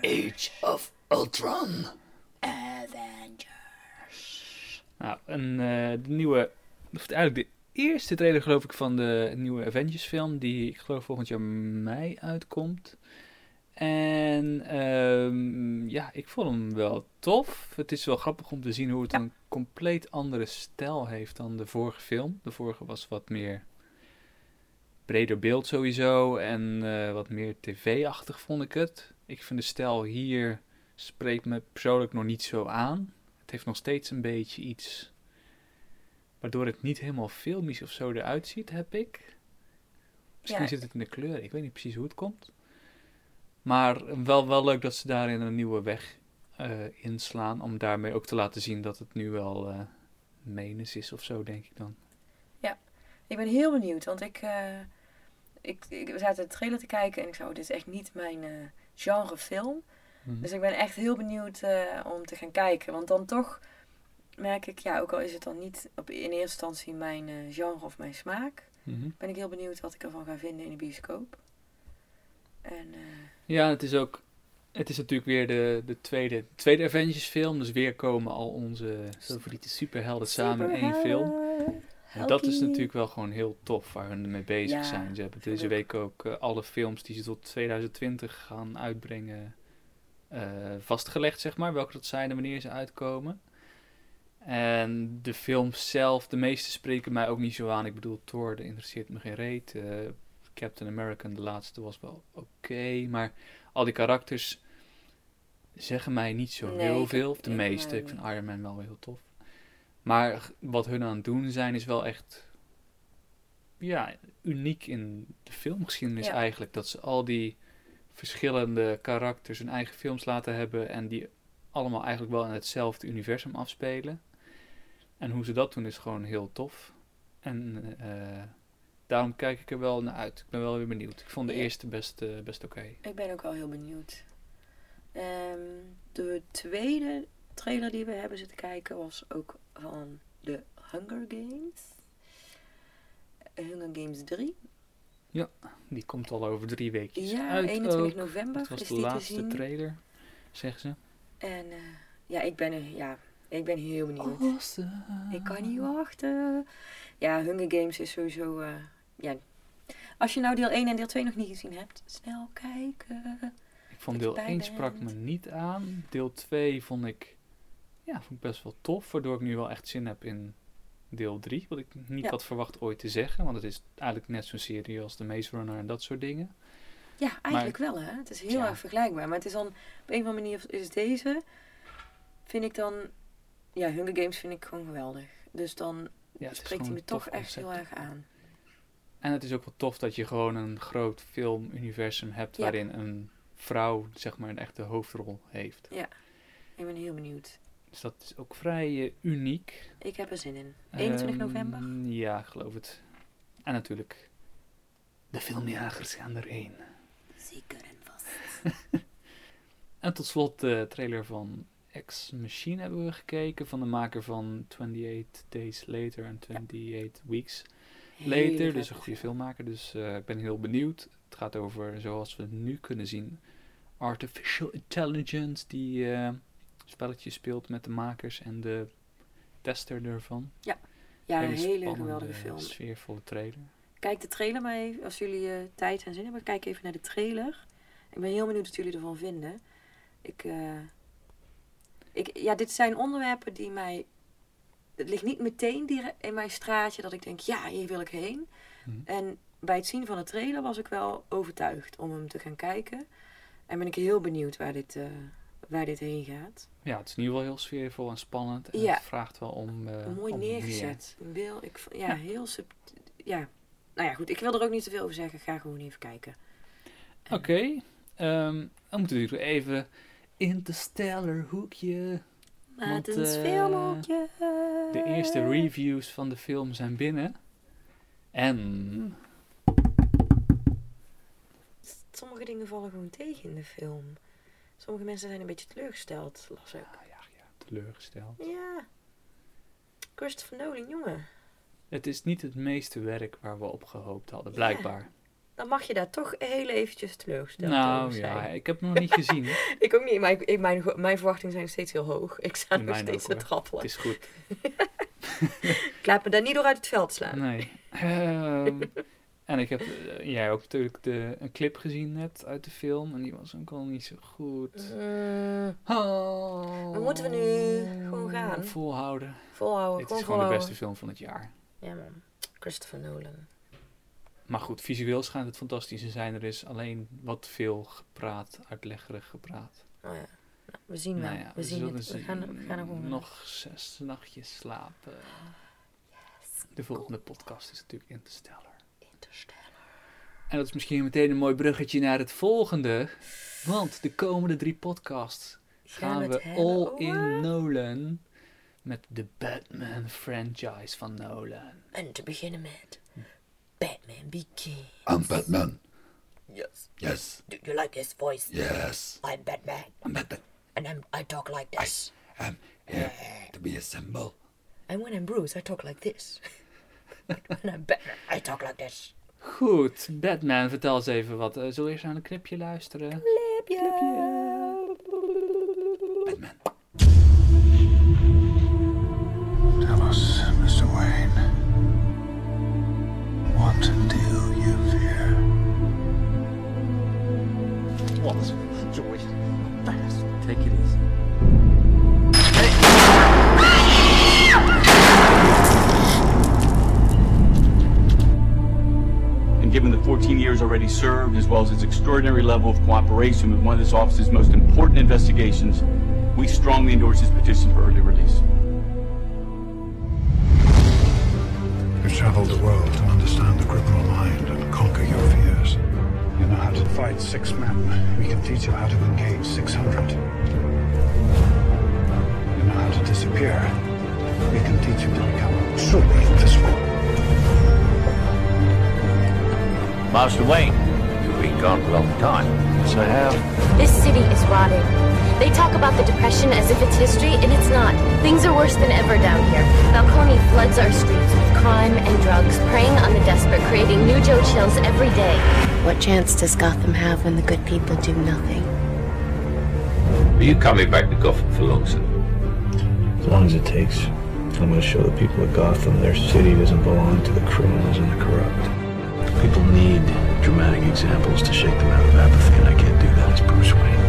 Age of Ultron. Nou, een, eh, de nieuwe, of eigenlijk de eerste trailer geloof ik van de nieuwe Avengers film, die ik geloof volgend jaar mei uitkomt. En ehm, ja, ik vond hem wel tof. Het is wel grappig om te zien hoe het een compleet andere stijl heeft dan de vorige film. De vorige was wat meer breder beeld sowieso en eh, wat meer tv-achtig vond ik het. Ik vind de stijl hier spreekt me persoonlijk nog niet zo aan. Het heeft nog steeds een beetje iets waardoor het niet helemaal filmisch of zo eruit ziet, heb ik. Misschien Ja. zit het in de kleur, ik weet niet precies hoe het komt. Maar wel, wel leuk dat ze daarin een nieuwe weg eh, inslaan. Om daarmee ook te laten zien dat het nu wel eh menens is of zo, denk ik dan. Ik ben heel benieuwd, want ik, eh, ik, ik we zaten de trailer te kijken en ik zou, dit is echt niet mijn genre film. Mhm. Dus ik ben echt heel benieuwd om te gaan kijken. Want dan toch merk ik, ja, ook al is het dan niet op, in eerste instantie mijn genre of mijn smaak, Mhm. ben ik heel benieuwd wat ik ervan ga vinden in de bioscoop. En Ja, het is ook. Het is natuurlijk weer de, de tweede, tweede Avengers film. Dus weer komen al onze favoriete superhelden samen in één film. En dat is natuurlijk wel gewoon heel tof waar we mee bezig Ja, zijn. Ze hebben deze week ook eh, alle films die ze tot 2020 gaan uitbrengen eh, vastgelegd, zeg maar. Welke dat zijn en wanneer ze uitkomen. En de films zelf, de meeste spreken mij ook niet zo aan. Ik bedoel, Thor, dat interesseert me geen reet. Eh, Captain America, de laatste, was wel oké. maar al die karakters zeggen mij niet zo Nee, heel veel. Of de meeste. Ik vind. Iron Man wel heel tof. Maar wat hun aan het doen zijn, is wel echt ja, uniek in de filmgeschiedenis Ja. eigenlijk. Dat ze al die verschillende karakters hun eigen films laten hebben en die allemaal eigenlijk wel in hetzelfde universum afspelen. En hoe ze dat doen is gewoon heel tof. En eh, daarom kijk ik er wel naar uit. Ik ben wel weer benieuwd. Ik vond de Ja. eerste best, eh, best oké. ik ben ook wel heel benieuwd. Ehm, de tweede trailer die we hebben zitten kijken was ook van de Hunger Games. Hunger Games 3. Die komt al over drie weken Ja, uit 21 ook. november Dat was is de laatste trailer, zeggen ze. En eh, ja, ik ben, er- ja, ik ben heel benieuwd. Awesome. Ik kan niet wachten. Ja, Hunger Games is sowieso... eh, ja. Als je nou deel 1 en deel 2 nog niet gezien hebt, snel kijken. Je deel bij 1 sprak me niet aan. Deel 2 vond ik, ja, vond ik best wel tof. Waardoor ik nu wel echt zin heb in deel 3. Wat ik niet Ja. had verwacht ooit te zeggen. Want het is eigenlijk net zo'n serie als The Maze Runner en dat soort dingen. Ja, eigenlijk wel hè. Het is heel Ja. erg vergelijkbaar. Maar het is dan, op een of andere manier is deze, vind ik dan... Ja, Hunger Games vind ik gewoon geweldig. Dus dan Ja, spreekt hij me toch echt heel erg aan. En het is ook wel tof dat je gewoon een groot filmuniversum hebt waarin een vrouw, zeg maar, een echte hoofdrol heeft. Ik ben heel benieuwd. Dus dat is ook vrij eh, uniek. Ik heb er zin in. 21 november. Ehm, Ja, ik geloof het. En natuurlijk, de filmjagers gaan erheen. Zeker en vast. En tot slot de trailer van Ex Machine hebben we gekeken. Van de maker van 28 Days Later en 28 Weeks Later. Dus een goede filmmaker. Dus eh, ik ben heel benieuwd. Het gaat over, zoals we nu kunnen zien, artificial intelligence. Die eh spelletjes speelt met de makers en de tester ervan. Ja, een hele spannende, geweldige film. sfeervolle trailer. Kijk de trailer maar even. Als jullie eh, tijd en zin hebben, kijk even naar de trailer. Ik ben heel benieuwd wat jullie ervan vinden. Ik, eh, ik, ja, dit zijn onderwerpen die mij... Het ligt niet meteen in mijn straatje dat ik denk, ja, hier wil ik heen. Mhm. En bij het zien van de trailer was ik wel overtuigd om hem te gaan kijken. En ben ik heel benieuwd waar dit, eh, waar dit heen gaat. Ja, het is in ieder geval heel sfeervol en spannend. En Ja. het vraagt wel om. eh, Mooi om neergezet. Beeld, ik, ja, Ja. heel sub... Ja. Nou ja, goed. Ik wil er ook niet te veel over zeggen. Ga gewoon even kijken. Oké, ehm, dan moeten we even Interstellar hoekje. Maar Want, het is eh, filmhoekje. De eerste reviews van de film zijn binnen. En Sommige dingen vallen gewoon tegen in de film. Sommige mensen zijn een beetje teleurgesteld, las ik. Ah, ja, ja, teleurgesteld. Ja. Christopher Nolan, jongen. Het is niet het meeste werk waar we op gehoopt hadden, blijkbaar. Dan mag je daar toch heel eventjes teleurgesteld nou over ja, zijn. ik heb hem nog niet gezien. Ik ook niet, maar ik, ik- mijn, mijn verwachtingen zijn steeds heel hoog. Ik sta nog steeds te trappelen. Het is goed. Ik laat me daar niet door uit het veld slaan. Nee. Ehm, en ik heb, eh, jij ook natuurlijk de, een clip gezien net uit de film. En die was ook al niet zo goed. Oh. Maar moeten we nu gewoon gaan? Volhouden. volhouden, Dit gewoon is gewoon de beste film van het jaar. Ja man, Christopher Nolan. Maar goed, visueel schijnt het fantastisch te zijn. Er is alleen wat veel gepraat, uitleggerig gepraat. Oh ja, nou, we zien wel. Nou ja, we zien het. We gaan, we gaan er gewoon nog zes nachtjes slapen. De volgende podcast is natuurlijk Interstellar. Interstellar. En dat is misschien meteen een mooi bruggetje naar het volgende. Want de komende drie podcasts gaan we all over- in Nolan. Met de Batman franchise van Nolan. En te beginnen met Batman Begins. I'm Batman. Yes. Yes. Do you like this voice? Yes. I'm Batman. I'm Batman. And I'm, I talk like this. I'm here to be a symbol. And when I'm Bruce, I talk like this. Batman, I talk like this. Goed, Batman, vertel eens even wat. Eh, zullen we eerst naar een clipje luisteren? Batman. Years already served, as well as its extraordinary level of cooperation with one of this office's most important investigations, we strongly endorse his petition for early release. You've traveled the world to understand the criminal mind and conquer your fears. You know how to fight six men. We can teach you how to engage 600. You know how to disappear. We can teach you to become truly invisible. Master Wayne, you've been gone a long time. Yes, I have. This city is rotting. They talk about the Depression as if it's history, and it's not. Things are worse than ever down here. Falcone floods our streets with crime and drugs, preying on the desperate, creating new Joe Chills every day. What chance does Gotham have when the good people do nothing? Are you coming back to Gotham for long, sir? As long as it takes. I'm going to show the people of Gotham their city doesn't belong to the criminals and the corrupt. People need dramatic examples to shake them out of apathy, and I can't do that as Bruce Wayne.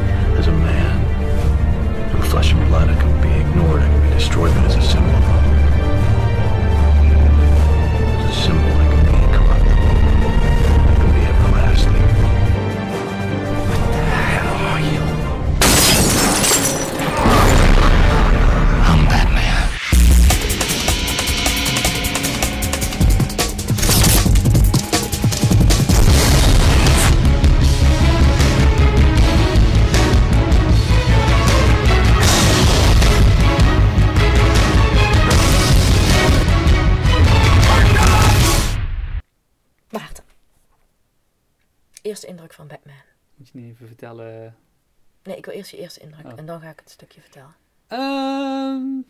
Eerst je eerste indruk. Oh. En dan ga ik het stukje vertellen. Ehm,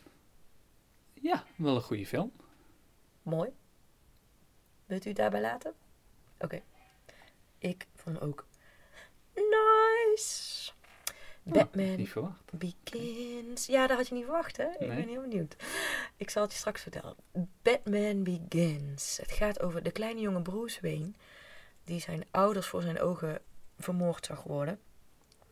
ja, wel een goede film. Mooi. Wilt u het daarbij laten? Oké. Ik vond hem ook nice. Batman. Begins. Ja, dat had je niet verwacht, hè? Ik Nee. ben heel benieuwd. Ik zal het je straks vertellen. Batman Begins. Het gaat over de kleine jongen Bruce Wayne, die zijn ouders voor zijn ogen vermoord zag worden.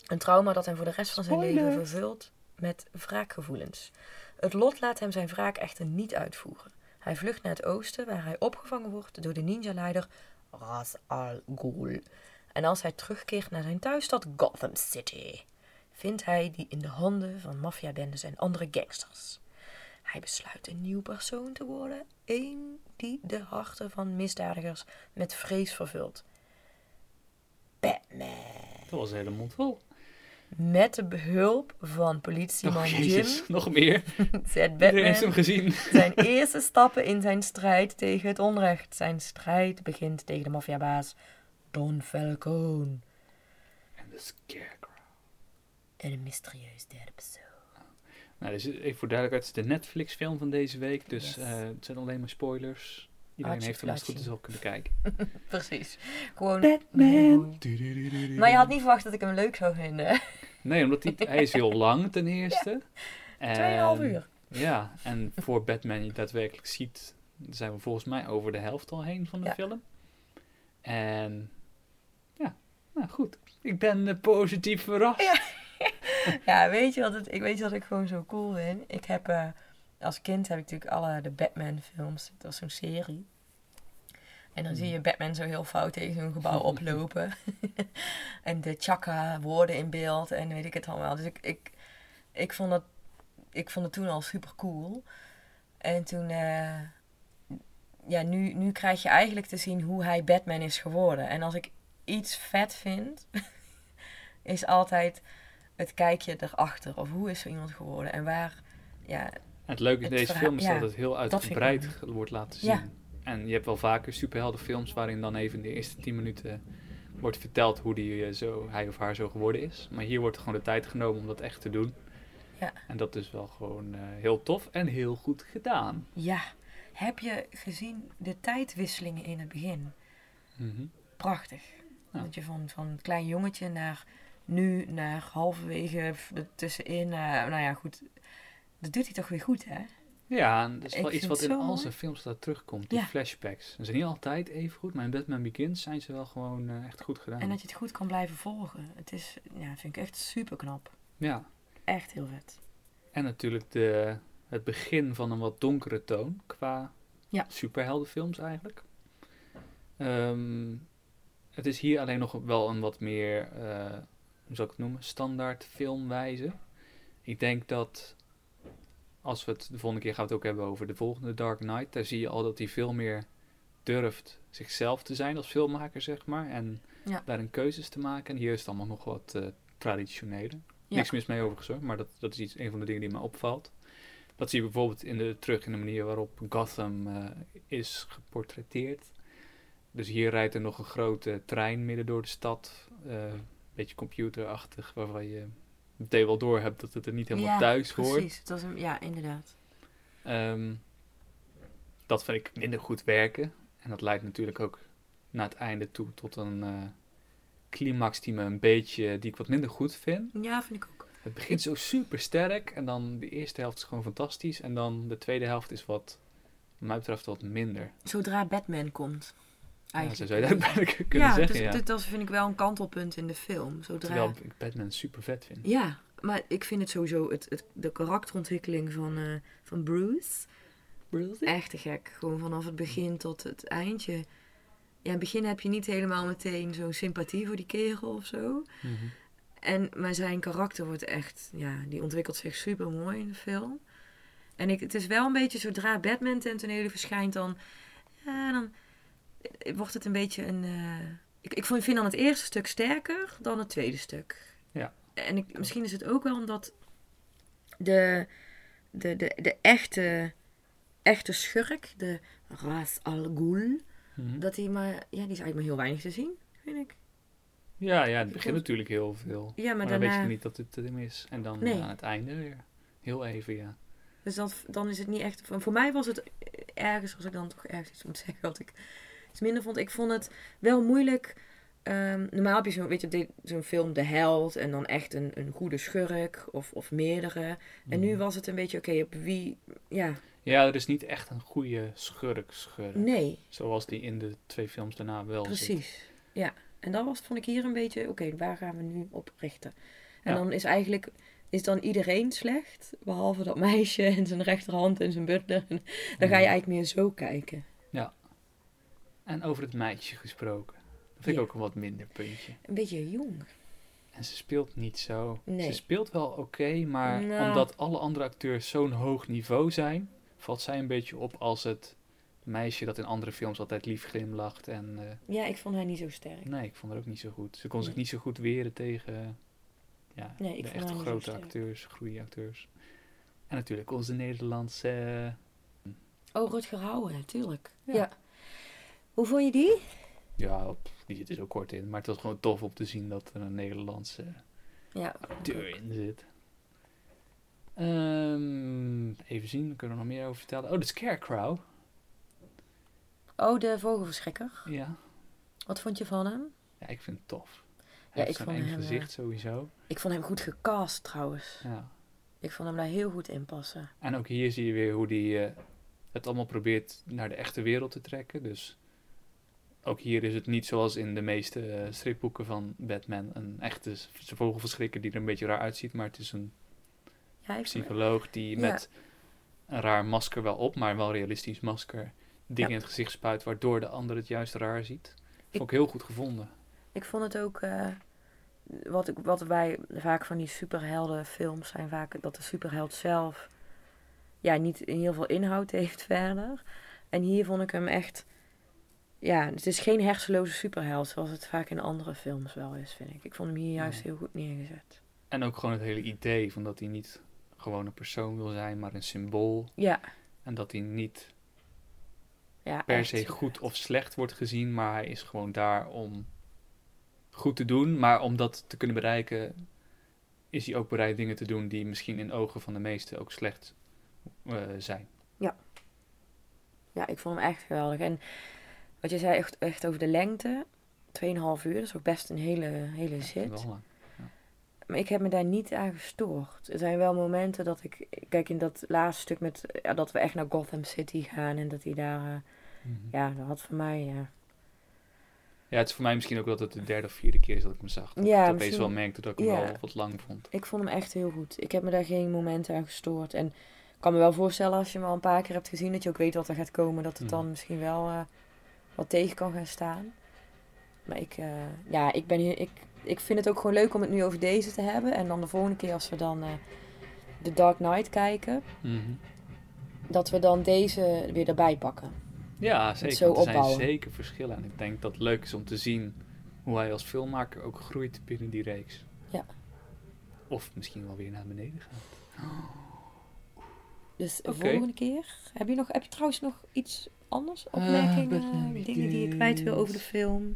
Een trauma dat hem voor de rest van zijn leven vervult met wraakgevoelens. Het lot laat hem zijn wraak echter niet uitvoeren. Hij vlucht naar het oosten, waar hij opgevangen wordt door de ninja-leider Ra's al Ghul. En als hij terugkeert naar zijn thuisstad Gotham City, vindt hij die in de handen van maffiabendes en andere gangsters. Hij besluit een nieuw persoon te worden, één die de harten van misdadigers met vrees vervult. Batman. Dat was een hele mond vol. Met de behulp van politieman Oh, Jim nog meer. zet Iedereen heeft hem Batman gezien. zijn eerste stappen in zijn strijd tegen het onrecht. Zijn strijd begint tegen de maffiabaas Don Falcone En de Scarecrow. en een mysterieus derde persoon. Nou, dus even voor duidelijkheid, het is de Netflix film van deze week. Dus Yes. eh, het zijn alleen maar spoilers. Iedereen heeft hem als het goed is al kunnen kijken. Precies. Gewoon... Batman. Maar je had niet verwacht dat ik hem leuk zou vinden. Nee, omdat hij, hij is heel lang ten eerste. En- Tweeënhalf uur. Ja, en voor Batman je daadwerkelijk ziet, zijn we volgens mij over de helft al heen van de Ja. film. En ja, nou goed. Ik ben eh, positief verrast. Ja, weet je wat, het, ik weet je wat ik gewoon zo cool vind? Ik heb, eh, als kind heb ik natuurlijk alle de Batman films. Dat was zo'n serie. En dan zie je Batman zo heel fout tegen zo'n gebouw oplopen. en de chakra woorden in beeld en weet ik het allemaal. Dus ik, ik, ik, vond, het, ik vond het toen al super cool. En toen, eh, ja, nu, nu krijg je eigenlijk te zien hoe hij Batman is geworden. En als ik iets vet vind, is altijd het kijkje erachter. Of hoe is zo iemand geworden? En waar, ja, het leuke in deze verhaal- film is ja, dat het heel uitgebreid wordt laten zien. Ja. En je hebt wel vaker superheldenfilms waarin dan even in de eerste 10 minuten wordt verteld hoe die, eh, zo, hij of haar zo geworden is. Maar hier wordt gewoon de tijd genomen om dat echt te doen. Ja. En dat is wel gewoon eh, heel tof en heel goed gedaan. Ja, heb je gezien de tijdwisselingen in het begin? Mhm. Prachtig. Ja. Dat je van, van een klein jongetje naar nu, naar halverwege, er tussenin. naar- nou ja, goed. Dat doet hij toch weer goed, hè? Ja, dat is Ik wel iets wat in al mooi. zijn films dat terugkomt. Die Ja. flashbacks. Ze zijn niet altijd even goed, maar in Batman Begins zijn ze wel gewoon eh, echt goed gedaan. En dat je het goed kan blijven volgen. Het is, ja, vind ik echt super knap. Ja. Echt heel vet. En natuurlijk de, het begin van een wat donkere toon qua Ja. superheldenfilms eigenlijk. Ehm, het is hier alleen nog wel een wat meer, eh, hoe zou ik het noemen, standaard filmwijze. Ik denk dat, als we het de volgende keer gaan we het ook hebben over de volgende Dark Knight, daar zie je al dat hij veel meer durft zichzelf te zijn als filmmaker, zeg maar. En Ja. daarin keuzes te maken. En hier is het allemaal nog wat eh traditioneler. Ja. Niks mis mee overigens hoor, maar dat, dat is iets, een van de dingen die me opvalt. Dat zie je bijvoorbeeld in de, terug in de manier waarop Gotham eh, is geportretteerd. Dus hier rijdt er nog een grote trein midden door de stad. Een beetje computerachtig, waarvan je meteen wel door hebt dat het er niet helemaal ja, thuis hoort. Precies, het was een, ja, inderdaad. Ehm, dat vind ik minder goed werken. En dat leidt natuurlijk ook naar het einde toe tot een eh, climax die me een beetje, die ik wat minder goed vind. Ja, vind ik ook. Het begint zo super sterk en dan de eerste helft is gewoon fantastisch. En dan de tweede helft is wat, wat mij betreft, wat minder. Zodra Batman komt. Ja, zo Eigenlijk. zou je dat bijna kunnen ja, zeggen, dus, ja. dit- dat vind ik wel een kantelpunt in de film. Zodra... Terwijl ik Batman super vet vind. Ja, maar ik vind het sowieso, het, het, de karakterontwikkeling van, eh, van Bruce, echt te gek. Gewoon vanaf het begin tot het eindje. Ja, in het begin heb je niet helemaal meteen zo'n sympathie voor die kerel of zo. Mhm. En, maar zijn karakter wordt echt, ja, die ontwikkelt zich super mooi in de film. En ik, het is wel een beetje, zodra Batman ten tonele verschijnt, dan, ja, dan wordt het een beetje een... eh, ik, ik vind dan het eerste stuk sterker dan het tweede stuk. Ja. En ik, misschien is het ook wel omdat de, de, de, de echte, echte schurk, de Ras al Ghul, Mhm. dat die maar, ja, die is eigenlijk maar heel weinig te zien, vind ik. Ja, ja, het begint natuurlijk heel veel. Ja, maar maar dan weet je daarna- niet dat het hem is. En dan Nee. aan het einde weer. Heel even, ja. Dus dat, dan is het niet echt. Voor, voor mij was het ergens, als ik dan toch ergens iets moet zeggen wat ik minder vond. Ik vond het wel moeilijk. ehm, normaal heb je zo'n je, film, De Held, en dan echt een, een goede schurk of, of meerdere. En nu Mhm. was het een beetje, oké, op wie. Ja, Ja, er is niet echt een goede schurk-schurk. nee, Zoals die in de twee films daarna wel zit. precies. Ja, en dat was, vond ik hier een beetje, oké, waar gaan we nu op richten? En Ja. dan is eigenlijk. Is dan iedereen slecht? Behalve dat meisje en zijn rechterhand en zijn butler. En dan ga je Mhm. eigenlijk meer zo kijken. En over het meisje gesproken. Dat vind ik ook een wat minder puntje. Een beetje jong. En ze speelt niet zo. Nee. Ze speelt wel oké, maar Nou. omdat alle andere acteurs zo'n hoog niveau zijn, valt zij een beetje op als het meisje dat in andere films altijd lief glimlacht. En eh, Ja, ik vond haar niet zo sterk. nee, ik vond haar ook niet zo goed. Ze kon zich niet zo goed weren tegen ja, Nee, ik de vond echt haar niet zo grote acteurs, goede acteurs. En natuurlijk onze Nederlandse... Oh, Rutger Hauer, natuurlijk. Ja. Ja. Hoe vond je die? ja, die zit er zo kort in. Maar het was gewoon tof om te zien dat er een Nederlandse Ja. acteur in zit. Ehm, even zien, we kunnen er nog meer over vertellen. Oh, de Scarecrow. Oh, de vogelverschrikker. Ja. Wat vond je van hem? Ja, ik vind het tof. Hij Ja, ik vond hem, eh, gezicht sowieso. Ik vond hem goed gecast trouwens. Ja. Ik vond hem daar heel goed in passen. En ook hier zie je weer hoe hij eh, het allemaal probeert naar de echte wereld te trekken. Dus ook hier is het niet zoals in de meeste eh, stripboeken van Batman. Een echte vogelverschrikker die er een beetje raar uitziet. Maar het is een Ja, psycholoog die Ja. met een raar masker wel op, maar wel realistisch masker, dingen Ja. in het gezicht spuit, waardoor de ander het juist raar ziet. Vond ik heel goed gevonden. Ik vond het ook, eh, wat, ik, wat wij vaak van die superheldenfilms zijn, vaak dat de superheld zelf ja, niet heel veel inhoud heeft verder. En hier vond ik hem echt, ja, het is geen hersenloze superheld zoals het vaak in andere films wel is, vind ik. Ik vond hem hier juist heel goed neergezet. En ook gewoon het hele idee van dat hij niet gewoon een persoon wil zijn, maar een symbool. Ja. En dat hij niet Ja, per se goed of slecht wordt gezien, maar hij is gewoon daar om goed te doen. Maar om dat te kunnen bereiken, is hij ook bereid dingen te doen die misschien in ogen van de meesten ook slecht eh, zijn. Ja. Ja, ik vond hem echt geweldig. En wat je zei echt, echt over de lengte, 2,5 uur, dat is ook best een hele, hele zit. Wel. Maar ik heb me daar niet aan gestoord. Er zijn wel momenten dat ik... Kijk, in dat laatste stuk met... Ja, dat we echt naar Gotham City gaan en dat hij daar... eh, Mhm. Ja, dat had voor mij... Ja, Ja, het is voor mij misschien ook dat het de derde of vierde keer is dat ik hem zag. Dat Ja, ik opeens wel merkte dat ik hem ja. wel wat lang vond. ik vond hem echt heel goed. Ik heb me daar geen momenten aan gestoord. En ik kan me wel voorstellen als je hem al een paar keer hebt gezien... dat je ook weet wat er gaat komen. Dat het dan Mhm. misschien wel eh, wat tegen kan gaan staan. Maar ik... eh, ja, ik ben hier... Ik, ik vind het ook gewoon leuk om het nu over deze te hebben. En dan de volgende keer als we dan... eh The Dark Knight kijken... Mhm. dat we dan deze weer erbij pakken. Ja, zeker. zo er zijn zeker verschillen. En ik denk dat het leuk is om te zien hoe hij als filmmaker ook groeit binnen die reeks. Ja. Of misschien wel weer naar beneden gaat. Dus de volgende keer. Heb je, nog, heb je trouwens nog iets anders? Eh, Opmerkingen, dingen die je kwijt wil over de film?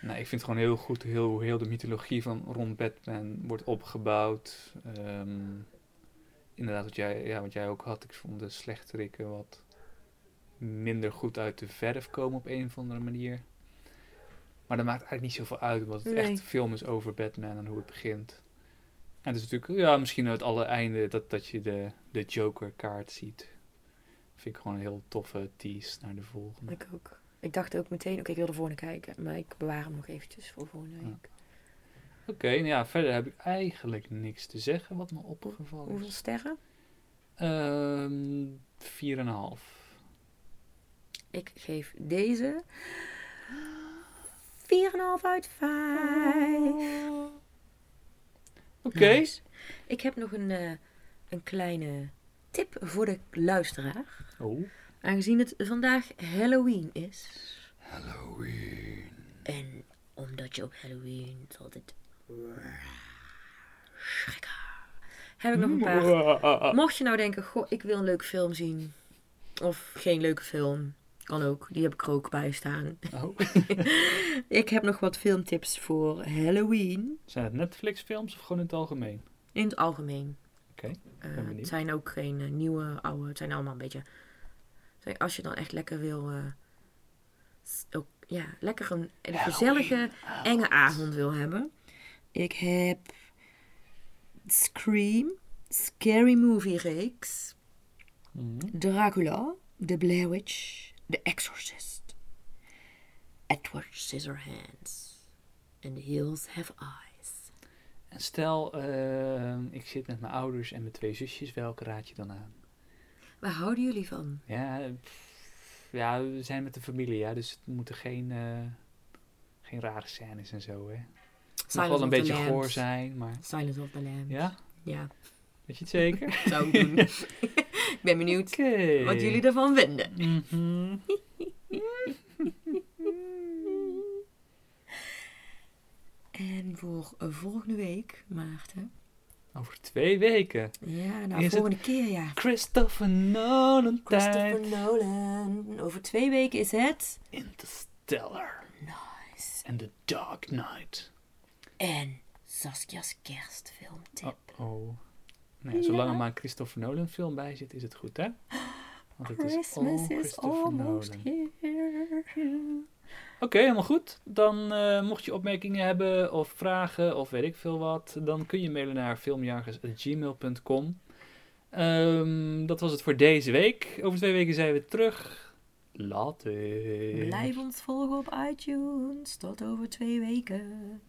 Nou, ik vind het gewoon heel goed heel, hoe heel de mythologie van rond Batman wordt opgebouwd. Ehm, inderdaad, wat jij, ja, wat jij ook had. Ik vond de slechterikken wat minder goed uit de verf komen op een of andere manier. Maar dat maakt eigenlijk niet zoveel uit, omdat het Nee. echt een film is over Batman en hoe het begint. En het is natuurlijk, ja, misschien het alle einde dat, dat je de, de Joker-kaart ziet. Vind ik gewoon een heel toffe tease naar de volgende. Ik ook. Ik dacht ook meteen, oké, ik wil de volgende kijken. Maar ik bewaar hem nog eventjes voor volgende week. Oké, nou ja, verder heb ik eigenlijk niks te zeggen wat me opgevallen Hoeveel is. sterren? Ehm 4,5. Ik geef deze 4,5 uit 5. Oké. Nice. Ik heb nog een, eh, een kleine tip voor de luisteraar. Oh. Aangezien het vandaag Halloween is. Halloween. En omdat je op Halloween altijd schrikken. Heb ik nog een paar. Mocht je nou denken, goh, ik wil een leuke film zien. Of geen leuke film. Kan ook. Die heb ik er ook bij staan. Oh. ik heb nog wat filmtips voor Halloween. Zijn het Netflix films of gewoon in het algemeen? In het algemeen. Oké, Eh, ben het zijn ook geen eh, nieuwe, oude. Het zijn allemaal een beetje... zijn- Als je dan echt lekker wil... eh, ook, ja, lekker een, een gezellige, enge avond wil hebben. Ik heb Scream, Scary Movie reeks, Mhm. Dracula, The Blair Witch, The Exorcist, Edward Scissorhands, and The Hills Have Eyes. En stel, eh, ik zit met mijn ouders en mijn twee zusjes, welke raad je dan aan? Waar houden jullie van? Ja, pff, ja we zijn met de familie, ja, dus het moeten geen, eh, geen rare scènes en zo, hè. Het mag wel een beetje goor zijn, maar... Silence of the Lambs. Ja? Ja. Weet je het zeker? Zou ik doen. ik ben benieuwd wat jullie ervan vinden. Mhm. En voor eh, volgende week, Maarten. Over twee weken. Ja, nou, Is volgende keer ja. Christopher Nolan Christopher tijd. Nolan. Over twee weken is het. Interstellar. Nice. En The Dark Knight. En Saskia's kerstfilmtip. Oh. oh. Nou, ja, zolang er maar een Christopher Nolan film bij zit, is het goed, hè? Want het is Christmas all is Christopher almost Nolan. here. Oké, helemaal goed. Dan eh, mocht je opmerkingen hebben of vragen of weet ik veel wat, dan kun je mailen naar filmjagers.gmail.com. Ehm, dat was het voor deze week. Over twee weken zijn we terug. Later. Blijf ons volgen op iTunes. Tot over twee weken.